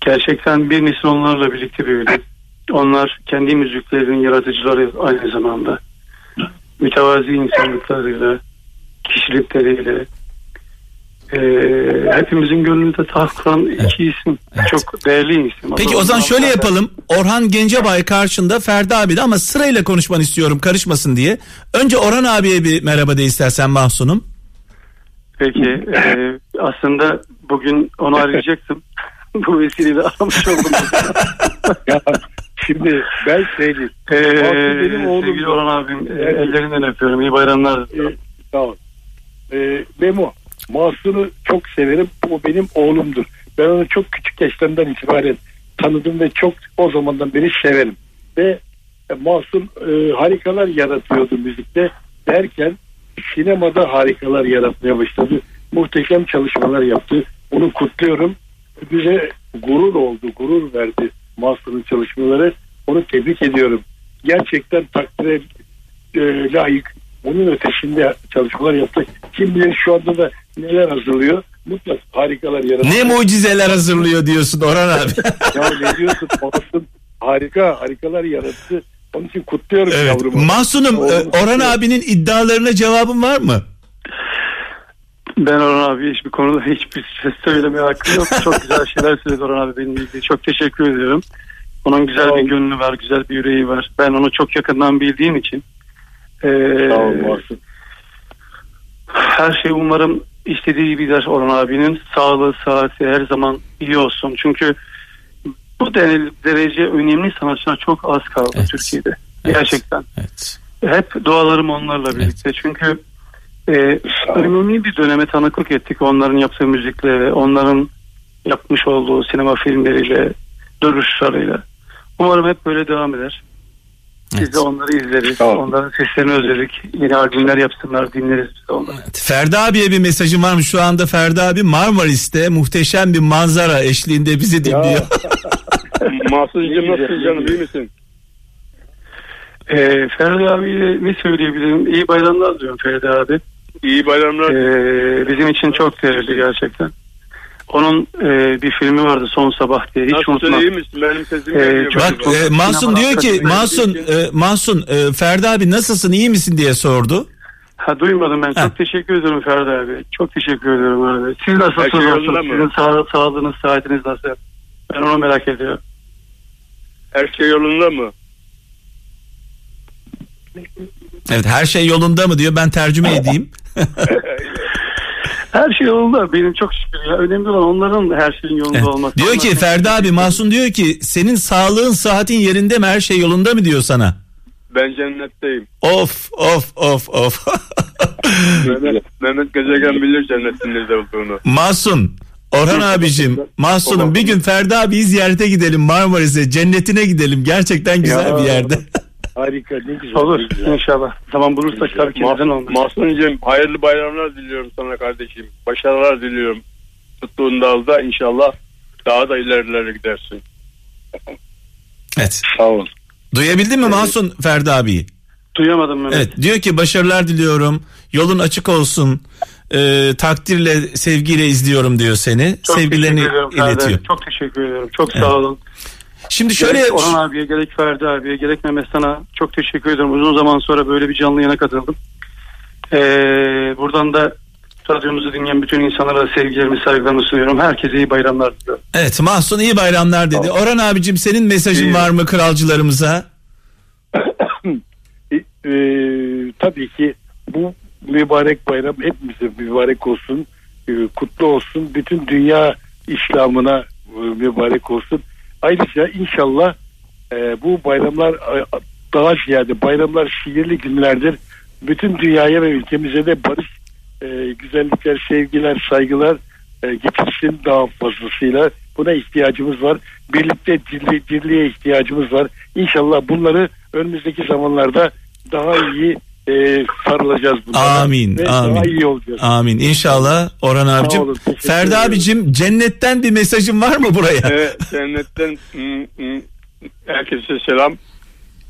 gerçekten bir nesil onlarla birlikte büyüdü. Onlar kendi müziklerinin yaratıcıları aynı zamanda. Mütevazi insanlıklarıyla, kişilikleriyle, ee, hepimizin gönlünde taht kuran iki isim. Evet. Çok değerli isim. Peki o zaman şöyle yapalım. Orhan Gencebay karşında Ferdi abi de ama sırayla konuşmanı istiyorum karışmasın diye. Önce Orhan abiye bir merhaba de istersen Mahsun'um. Peki e, aslında bugün onu arayacaktım. <laughs> Bu vesileyle aramış oldum. <laughs> Ya, şimdi ben söyleyeyim. Ee, benim oğlum. sevgili Orhan abim e, Evet. ellerinden öpüyorum. İyi bayramlar. Ee, tamam. Ee, Memo, Mahsun'u çok severim. O benim oğlumdur. Ben onu çok küçük yaşlarından itibaren tanıdım ve çok o zamandan beri severim. Ve e, Mahsun e, harikalar yaratıyordu müzikte derken sinemada harikalar yaratmaya başladı. Muhteşem çalışmalar yaptı. Onu kutluyorum. Bize gurur oldu, gurur verdi Mahsun'un çalışmaları. Onu tebrik ediyorum. Gerçekten takdire e, layık. Onun ötesinde çalışmalar yaptı. Kim bilir şu anda da neler hazırlıyor. Mutlaka harikalar yaratıyor. Ne mucizeler hazırlıyor diyorsun Orhan abi. Ya ne diyorsun? <laughs> Mahsun harika, harikalar yarattı. Onun için kutluyorum evet. yavrumu. Mahsun'um e, Oğlumu Orhan kutluyorum. abinin iddialarına cevabın var mı? Ben Orhan abi hiçbir konuda <laughs> hiçbir şey söylemeye hakkım yok. Çok güzel şeyler söyledi Orhan abi benimle ilgili. Çok teşekkür ediyorum. Onun güzel Sağ bir gönlü var, güzel bir yüreği var. Ben onu çok yakından bildiğim için. e, Sağ ol Mahsun. her şey umarım istediği gider Orhan abinin. Sağlığı, saati her zaman iyi olsun. Çünkü bu derece önemli sanatçılar çok az kaldı Evet. Türkiye'de. Evet. Gerçekten. Evet. Hep dualarım onlarla birlikte. Çünkü e, önemli bir döneme tanıklık ettik. Onların yaptığı müzikle, onların yapmış olduğu sinema filmleriyle, duruşlarıyla. Umarım hep böyle devam eder. Biz Evet. de onları izleriz. Ol. Onların seslerini özledik. Yeni albümler yapsınlar, dinleriz biz de onları. Ferdi abiye bir mesajım var mı? Şu anda Ferdi abi Marmaris'te muhteşem bir manzara eşliğinde bizi dinliyor. <laughs> <laughs> Mahsuncuğum nasılsın canım iyi misin? E, Ferdi abiyle ne söyleyebilirim? İyi bayramlar diyorum Ferdi abi. İyi bayramlar. Ee, bizim için çok değerli gerçekten. Onun e, bir filmi vardı Son Sabah diye hiç Nasılsın unutmam. iyi misin? Benim sesim Ee, Bak e, Mahsun diyor ki Mahsun e, Mahsun e, Ferdi abi nasılsın iyi misin diye sordu. Ha duymadım ben. Ha. Çok teşekkür ediyorum Ferdi abi. Çok teşekkür ediyorum abi. Siz nasılsınız? Şey Nasıl? Sizin sağ, sağlığınız, saatiniz nasıl? Ben onu merak ediyorum. Her şey yolunda mı? Evet her şey yolunda mı diyor ben tercüme <laughs> edeyim. Her şey yolunda. Benim çok şükür ya. Önemli olan onların her şeyin yolunda Evet. olması. Diyor ki Ferdi abi Mahsun diyor ki senin sağlığın saatin yerinde mi her şey yolunda mı diyor sana. Ben cennetteyim. Of of of of. Mehmet, Mehmet Gezegen bilir cennetin nerede olduğunu. Mahsun Orhan abicim Mahsun'um bir gün Ferdi abiyi ziyarete gidelim Marmaris'e cennetine gidelim gerçekten güzel Ya. bir yerde. <laughs> Harika ne güzel. Olur ne güzel. inşallah. Zaman bulursak tabii ki neden olmaz. Mahsuncuğum hayırlı bayramlar diliyorum sana kardeşim. Başarılar diliyorum. tuttuğun dalda inşallah daha da ilerilere gidersin. Evet. Sağ ol. Duyabildin mi Mahsun Ferdi abiyi? Duyamadım Mehmet. Evet diyor ki başarılar diliyorum. Yolun açık olsun. Ee, takdirle sevgiyle izliyorum diyor seni. Çok Sevgilerini iletiyor. abi. Çok teşekkür ediyorum. Çok sağ olun. Şimdi şöyle Gerek Orhan abiye gerek Ferdi abiye gerek Mehmet sana çok teşekkür ediyorum. Uzun zaman sonra böyle bir canlı yayına katıldım. Ee, buradan da radyomuzu dinleyen bütün insanlara sevgilerimi saygılarımı sunuyorum. Herkese iyi bayramlar diliyorum. Evet Mahsun iyi bayramlar dedi. Orhan abicim senin mesajın İyi. var mı kralcılarımıza? <laughs> E, tabii ki bu mübarek bayram hepimize mübarek olsun, e, kutlu olsun. Bütün dünya İslam'ına e, mübarek olsun. Ayrıca inşallah e, bu bayramlar e, daha ziyade bayramlar şiirli günlerdir. Bütün dünyaya ve ülkemize de barış, e, güzellikler, sevgiler, saygılar e, getirsin daha fazlasıyla. Buna ihtiyacımız var. Birlikte dirli, dirliğe ihtiyacımız var. İnşallah bunları önümüzdeki zamanlarda daha iyi e, sarılacağız bunlara. Amin, Ve amin. Daha iyi olacağız. Amin. İnşallah Orhan abicim. olun, Ferdi ederim. abicim cennetten bir mesajın var mı buraya? Evet, cennetten herkese selam.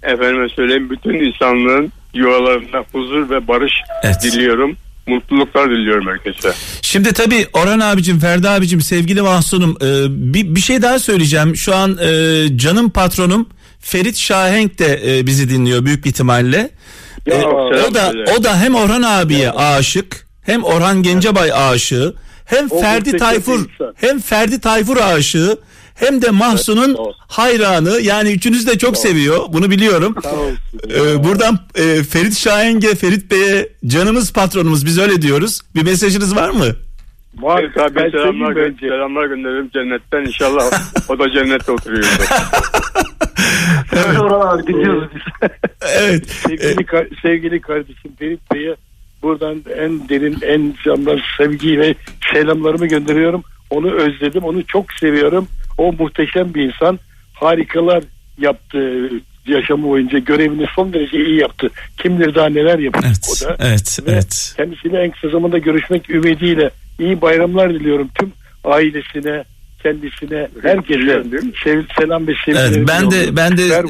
Efendime söyleyeyim bütün insanlığın yuvalarında huzur ve barış Evet. diliyorum. Mutluluklar diliyorum herkese. Şimdi tabii Orhan abicim, Ferdi abicim, sevgili Mahsun'um e, bir, bir şey daha söyleyeceğim. Şu an e, canım patronum Ferit Şahenk de e, bizi dinliyor büyük bir ihtimalle. Ya, E, o da söyle. o da hem Orhan abiye aşık, hem Orhan Gencebay aşığı, hem O Ferdi Tayfur, insan. hem Ferdi Tayfur aşığı, hem de Mahsun'un Evet, hayranı. Yani üçünüz de çok seviyor. Bunu biliyorum. Sağ olsun. Ee, buradan e, Ferit Şahenge, Ferit Bey'e canımız patronumuz biz öyle diyoruz. Bir mesajınız var mı? Var. Evet, abi ben selamlar, gö- selamlar gönderirim cennetten inşallah o da cennette oturuyordur. <laughs> <laughs> Evet. Orhan abi dinliyoruz biz. <laughs> Evet. sevgili, ka- sevgili kardeşim Ferit Bey'e buradan en derin en candan sevgi ve selamlarımı gönderiyorum. Onu özledim. Onu çok seviyorum. O muhteşem bir insan. Harikalar yaptı yaşamı boyunca görevini son derece iyi yaptı. Kim bilir daha neler yapacak Evet, o da. evet, Ve evet. Kendisiyle en kısa zamanda görüşmek ümidiyle iyi bayramlar diliyorum tüm ailesine, kendisine, herkese Biliyorum, değil mi? sev, selam ve sevgilerimi Evet, ben de- ben de-.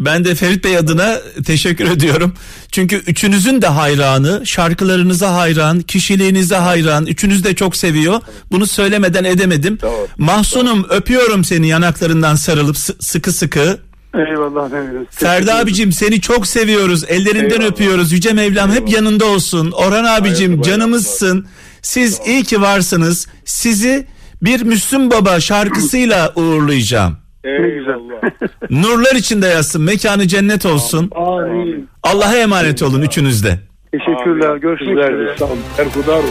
Ben de Ferit Bey adına teşekkür ediyorum. Çünkü üçünüzün de hayranı, şarkılarınıza hayran, kişiliğinize hayran. Üçünüz de çok seviyor. Bunu söylemeden edemedim. Doğru. Mahsunum öpüyorum seni yanaklarından sarılıp sı- sıkı sıkı. Eyvallah. Ferdi abicim seni çok seviyoruz. Ellerinden Eyvallah. öpüyoruz. Yüce Mevlam hep yanında olsun. Orhan abicim Hayırlı canımızsın. Siz iyi ki varsınız. Sizi bir Müslüm Baba şarkısıyla uğurlayacağım. Eyvallah. <laughs> Nurlar içinde yatsın. Mekanı cennet olsun. Amin. Allah'a emanet olun üçünüz de. Teşekkürler. Görüşmek Sizler üzere. sağ olun. Berhudar olun.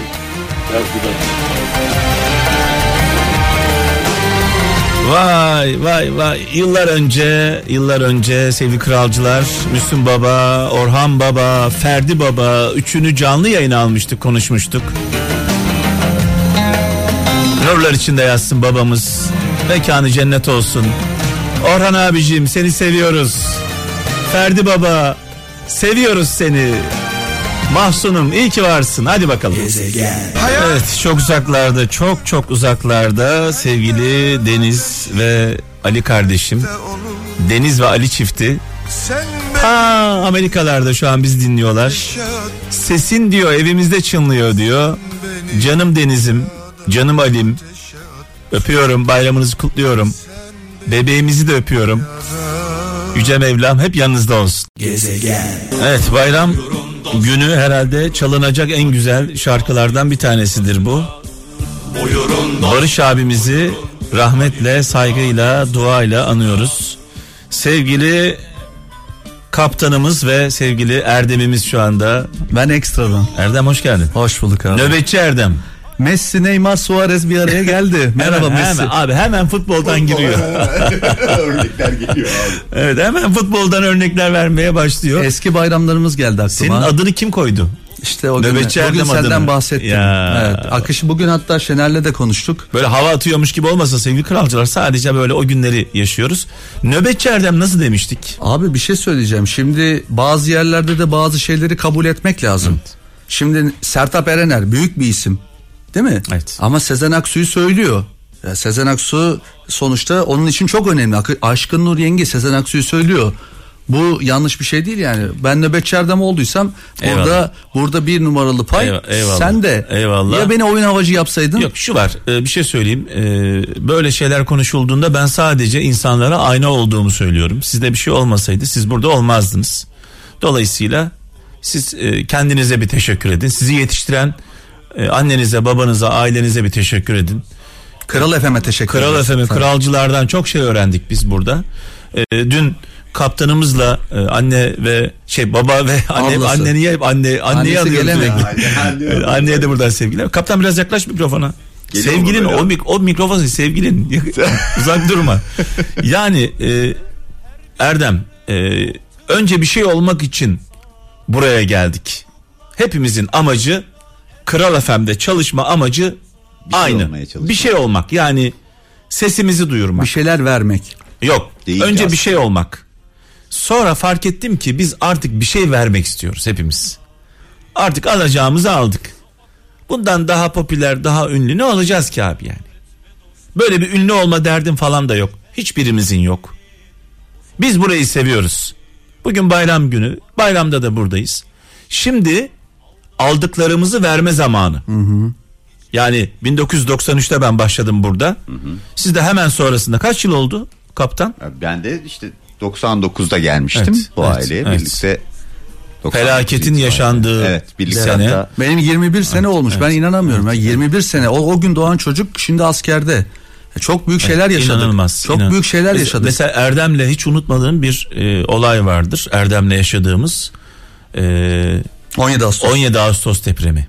Vay vay vay yıllar önce yıllar önce sevgili kralcılar Müslüm Baba, Orhan Baba, Ferdi Baba üçünü canlı yayına almıştık konuşmuştuk. Nurlar içinde yatsın babamız. Mekanı cennet olsun. Orhan abicim seni seviyoruz. Ferdi Baba seviyoruz seni. Mahsunum iyi ki varsın. Hadi bakalım. Evet çok uzaklarda çok çok uzaklarda sevgili Deniz ve Ali kardeşim. Deniz ve Ali çifti. Ha Amerikalarda şu an biz dinliyorlar. Sesin diyor evimizde çınlıyor diyor. Canım Deniz'im, canım Ali'm. Öpüyorum bayramınızı kutluyorum. Bebeğimizi de öpüyorum. Yüce Mevlam hep yanınızda olsun. Evet bayram günü herhalde çalınacak en güzel şarkılardan bir tanesidir bu. Barış abimizi rahmetle, saygıyla, duayla anıyoruz. Sevgili kaptanımız ve sevgili Erdem'imiz şu anda. Ben ekstradan. Erdem hoş geldin. Hoş bulduk abi. Nöbetçi Erdem. Messi, Neymar, Suarez bir araya geldi. <laughs> Merhaba hemen, Messi. Hemen, abi hemen futboldan giriyor. <laughs> Örnekler geliyor abi. evet hemen futboldan örnekler vermeye başlıyor. Eski bayramlarımız geldi aklıma. Senin adını kim koydu? işte o gün, Nöbetçi bugün Erdem senden adını. bahsettim. Ya. Evet, akışı bugün hatta Şener'le de konuştuk. Böyle hava atıyormuş gibi olmasa sevgili kralcılar sadece böyle o günleri yaşıyoruz. Nöbetçi Erdem nasıl demiştik? Abi bir şey söyleyeceğim. Şimdi bazı yerlerde de bazı şeyleri kabul etmek lazım. Şimdi Sertap Erener büyük bir isim. Değil mi? Evet. Ama Sezen Aksu'yu söylüyor. Ya Sezen Aksu sonuçta onun için çok önemli. Aşkın Nur Yenge Sezen Aksu'yu söylüyor. Bu yanlış bir şey değil yani. Ben nöbetçi Erdem olduysam burada Eyvallah. burada bir numaralı pay. Eyvallah, eyvallah. Sen de Eyvallah. ya beni oyun havacı yapsaydın. Yok şu var e, bir şey söyleyeyim E, böyle şeyler konuşulduğunda ben sadece insanlara ayna olduğumu söylüyorum. Sizde bir şey olmasaydı siz burada olmazdınız. Dolayısıyla siz e, kendinize bir teşekkür edin. Sizi yetiştiren e, annenize babanıza ailenize bir teşekkür edin. Kral FM'e teşekkür Kral ederiz. Efe'nin Tabii. kralcılardan çok şey öğrendik biz burada. E, dün kaptanımızla e, anne ve şey baba ve <laughs> anne Ablası. anneni hep anne anneyi alıyoruz sürekli. <laughs> Anneye de buradan sevgiler. Kaptan biraz yaklaş mikrofona. Geliyor sevgilin o, mik- o mikrofon sevgilin <laughs> uzak durma. Yani e, Erdem e, önce bir şey olmak için buraya geldik. Hepimizin amacı Kral FM'de çalışma amacı şey aynı. olmaya çalışmak. Bir şey olmak yani sesimizi duyurmak. Bir şeyler vermek. Yok. Değil önce aslında. bir şey olmak. Sonra fark ettim ki biz artık bir şey vermek istiyoruz hepimiz. Artık alacağımızı aldık. Bundan daha popüler, daha ünlü ne olacağız ki abi yani? Böyle bir ünlü olma derdim falan da yok. Hiçbirimizin yok. Biz burayı seviyoruz. Bugün bayram günü. Bayramda da buradayız. Şimdi aldıklarımızı verme zamanı. Yani 1993'te ben başladım burada. Siz de hemen sonrasında kaç yıl oldu kaptan? Ben de işte 99'da gelmiştim Evet, bu evet, aileye evet. birlikte. 99 Felaketin yaşandığı evet, birlikte sene. hatta Benim 21 sene olmuş. Ben inanamıyorum. Ya 21 sene. O, o gün doğan çocuk şimdi askerde. Çok büyük şeyler yaşadık. İnanılmaz. Çok inan- büyük şeyler yaşadık. Mesela Erdem'le hiç unutmadığım bir e, olay vardır. Erdem'le yaşadığımız e, 17 Ağustos. 17 Ağustos depremi.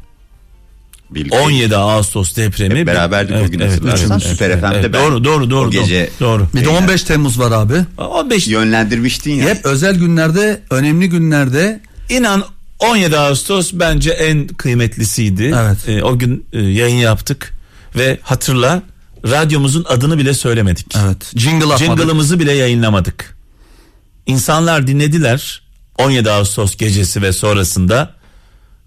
birlikte 17 Ağustos depremi. Hep beraberdik o gün hatırlarsan. Süper FM'de ben Doğru doğru doğru. o gece- doğru. Bir de 15 Temmuz var abi. 15 yönlendirmiştin ya. Hep özel günlerde, önemli günlerde İnan 17 Ağustos bence en kıymetlisiydi. Evet. E, o gün e, yayın yaptık ve hatırla radyomuzun adını bile söylemedik. evet jingle atmadık. Jingle'ımızı bile yayınlamadık. İnsanlar dinlediler 17 Ağustos gecesi ve sonrasında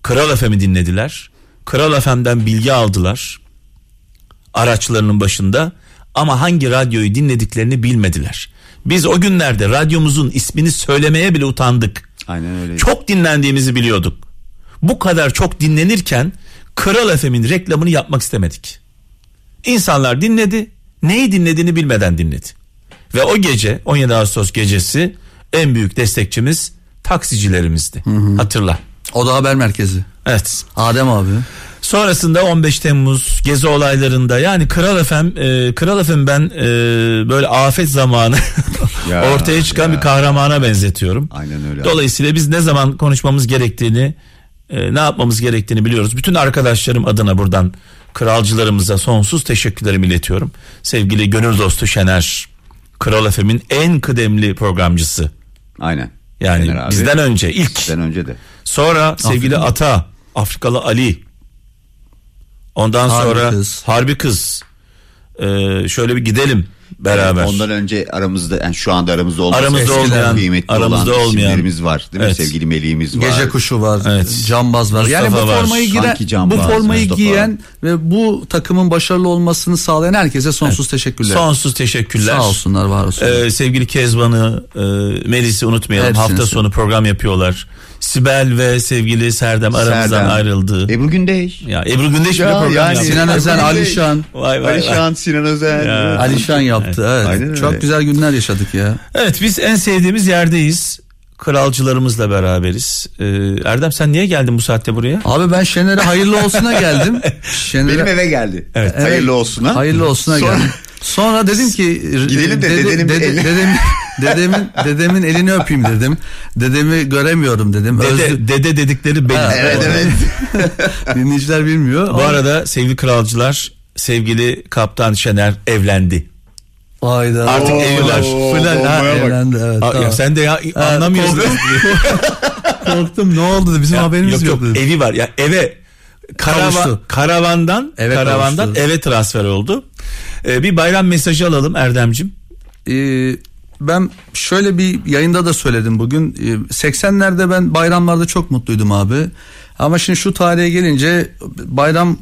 Kral FM'i dinlediler. Kral FM'den bilgi aldılar araçlarının başında ama hangi radyoyu dinlediklerini bilmediler. Biz o günlerde radyomuzun ismini söylemeye bile utandık. Aynen öyle. Çok dinlendiğimizi biliyorduk. Bu kadar çok dinlenirken Kral FM'in reklamını yapmak istemedik. İnsanlar dinledi. Neyi dinlediğini bilmeden dinledi. Ve o gece 17 Ağustos gecesi en büyük destekçimiz taksicilerimizdi. Hatırla. O da haber merkezi. Evet. Adem abi. Sonrasında 15 Temmuz gezi olaylarında yani Kral FM e, Kral FM ben e, böyle afet zamanı <laughs> Ya, ortaya çıkan ya. bir kahramana benzetiyorum. Aynen öyle. Dolayısıyla biz ne zaman konuşmamız gerektiğini, e, ne yapmamız gerektiğini biliyoruz. Bütün arkadaşlarım adına buradan kralcılarımıza sonsuz teşekkürlerimi iletiyorum. Sevgili gönül dostu Şener, Kral FM'in en kıdemli programcısı. Aynen. Yani Şener abi. bizden önce ilk. Bizden önce de. Sonra sevgili Ata, Afrikalı Ali. Ondan Harbi sonra Kız. Harbi Kız. Ee, şöyle bir gidelim beraber. Ondan önce aramızda yani şu anda aramızda olmasa Aramızda olmayan, kıymetli aramızda olan olmayan. isimlerimiz var değil mi? Evet. Sevgili Meleğimiz var. Gece kuşu var. Evet. Cambaz var. yani bu Mustafa var. formayı giyen, Sanki Cambaz, bu formayı Mustafa. giyen ve bu takımın başarılı olmasını sağlayan herkese sonsuz teşekkürler. Sonsuz teşekkürler. Sağ olsunlar, var olsunlar. Ee, sevgili Kezban'ı, e, Melis'i unutmayalım. Hepsini Hafta sonu program yapıyorlar. Sibel ve sevgili Serdem aramızdan Serdem. ayrıldı. Ebru Gündeş. ya Ebru Gündeş bile Ya, program yani yaptı. Sinan Özen, Ebru Gündeş. Alişan. Vay vay vay. Alişan, Sinan Özen. Ya. Alişan yaptı. Evet. Aynen öyle. Çok güzel günler yaşadık ya. Evet biz en sevdiğimiz yerdeyiz. Kralcılarımızla beraberiz. Ee, Erdem sen niye geldin bu saatte buraya? Abi ben Şener'e hayırlı olsuna <laughs> geldim. <laughs> Şener'e Benim eve geldi. Evet. Hayırlı olsun ha. hayırlı olsuna Sonra- geldim. Sonra dedim ki Gidelim de dede- dedenin bir dede- elini- dedem- dedemin dedemin elini öpeyim dedim. Dedemi göremiyorum dedim. Dede, Özlü- dede dedikleri benim. Ha, Evet evet. <laughs> dinleyiciler bilmiyor. Bu arada sevgili kralcılar sevgili kaptan Şener evlendi. Hayda. Artık Oo, evliler. Fılan ha, evlendi evet. Aa, tamam. ya sen de ya anlamıyorsun. korktum. <laughs> Korktum ne oldu da bizim Ya, haberimiz yok, yok. yok, dedim. evi var ya eve Kavuştu. karavandan Eve karavandan kavuştu. eve transfer oldu. Ee, bir bayram mesajı alalım Erdemcim. Ee, ben şöyle bir yayında da söyledim bugün. Ee, 80'lerde ben bayramlarda çok mutluydum abi. Ama şimdi şu tarihe gelince bayram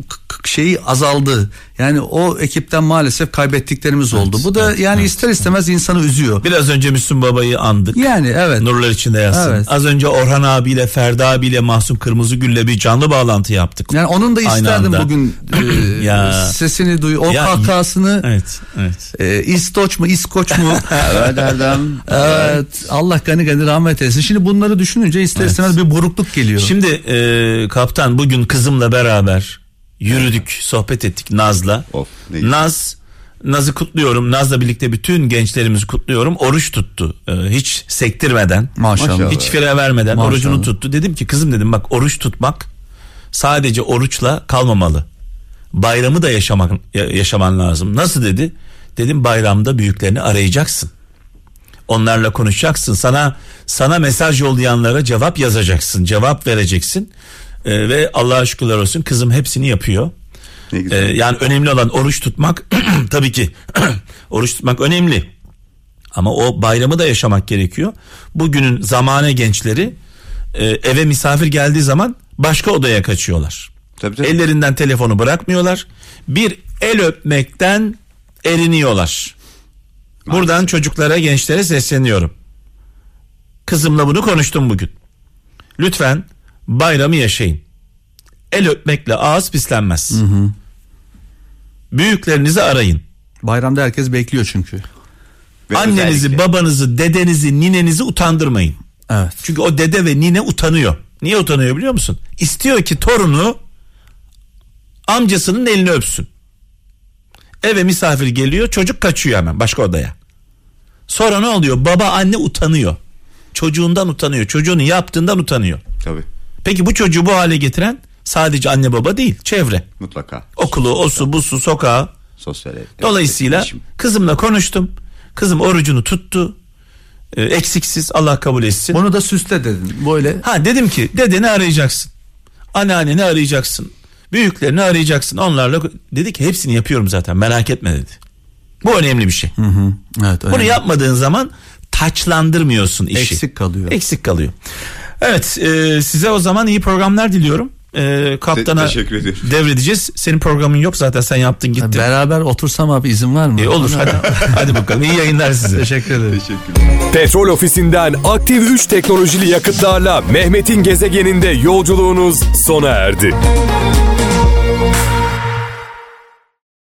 şeyi azaldı. Yani o ekipten maalesef kaybettiklerimiz oldu. Bu da yani ister istemez insanı üzüyor. Biraz önce Müslüm Baba'yı andık. Yani evet. Nurlar içinde yatsın. Evet. Az önce Orhan abiyle Ferda abiyle Mahsun Kırmızıgül'le bir canlı bağlantı yaptık. Yani onun da isterdim bugün <clears throat> e, Ya. sesini duy. O Ya, kahkahasını Evet, evet. e, İstoç mu İskoç mu? <laughs> Evet Erdem. evet. Allah gani gani rahmet eylesin. Şimdi bunları düşününce ister istemez bir burukluk geliyor. Şimdi e, kaptan bugün kızımla beraber yürüdük, sohbet ettik Naz'la. Of. Naz Naz'ı kutluyorum. Naz'la birlikte bütün gençlerimizi kutluyorum. Oruç tuttu. E, hiç sektirmeden. Maşallah. Hiç fire vermeden Maşallah. orucunu tuttu. Dedim ki kızım dedim bak oruç tutmak sadece oruçla kalmamalı. Bayramı da yaşamak ya- yaşaman lazım. Nasıl dedi? Dedim bayramda büyüklerini arayacaksın. Onlarla konuşacaksın. Sana sana mesaj yollayanlara cevap yazacaksın. Cevap vereceksin. Ee, ve Allah'a şükürler olsun kızım hepsini yapıyor. Ee, yani önemli olan oruç tutmak <clears throat> tabii ki <clears throat> oruç tutmak önemli. Ama o bayramı da yaşamak gerekiyor. Bugünün zamane gençleri e, eve misafir geldiği zaman başka odaya kaçıyorlar. Tabii, tabii. Ellerinden telefonu bırakmıyorlar. Bir el öpmekten eriniyorlar. Buradan çocuklara, gençlere sesleniyorum. Kızımla bunu konuştum bugün. Lütfen bayramı yaşayın. El öpmekle ağız pislenmez. Büyüklerinizi arayın. Bayramda herkes bekliyor çünkü. Ve Annenizi, özellikle- babanızı, dedenizi, ninenizi utandırmayın. Evet. Çünkü o dede ve nine utanıyor. Niye utanıyor biliyor musun? İstiyor ki torunu amcasının elini öpsün. Eve misafir geliyor çocuk kaçıyor hemen başka odaya. Sonra ne oluyor? Baba anne utanıyor. Çocuğundan utanıyor. Çocuğunu yaptığından utanıyor. Tabii Peki bu çocuğu bu hale getiren sadece anne baba değil çevre. mutlaka. Okulu, osu, busu, sokağı. Sosyal Dolayısıyla iletişim. kızımla konuştum. Kızım orucunu tuttu. Ee, eksiksiz Allah kabul etsin. Bunu da süsle dedin. Böyle Ha dedim ki dedeni arayacaksın. Anneanneni arayacaksın. Büyüklerini arayacaksın. Onlarla dedi ki hepsini yapıyorum zaten merak etme dedi. Bu önemli bir şey. evet, Bunu önemli. yapmadığın zaman taçlandırmıyorsun işi. Eksik kalıyor. Eksik kalıyor. Evet e, size o zaman iyi programlar diliyorum. E, kaptana Te- teşekkür ediyorum. devredeceğiz. Senin programın yok zaten sen yaptın gittin. Beraber otursam abi izin var mı? E, olur hadi, hadi bakalım iyi yayınlar size. <laughs> Teşekkür ederim. Teşekkürler. Petrol ofisinden aktif 3 teknolojili yakıtlarla Mehmet'in gezegeninde yolculuğunuz sona erdi.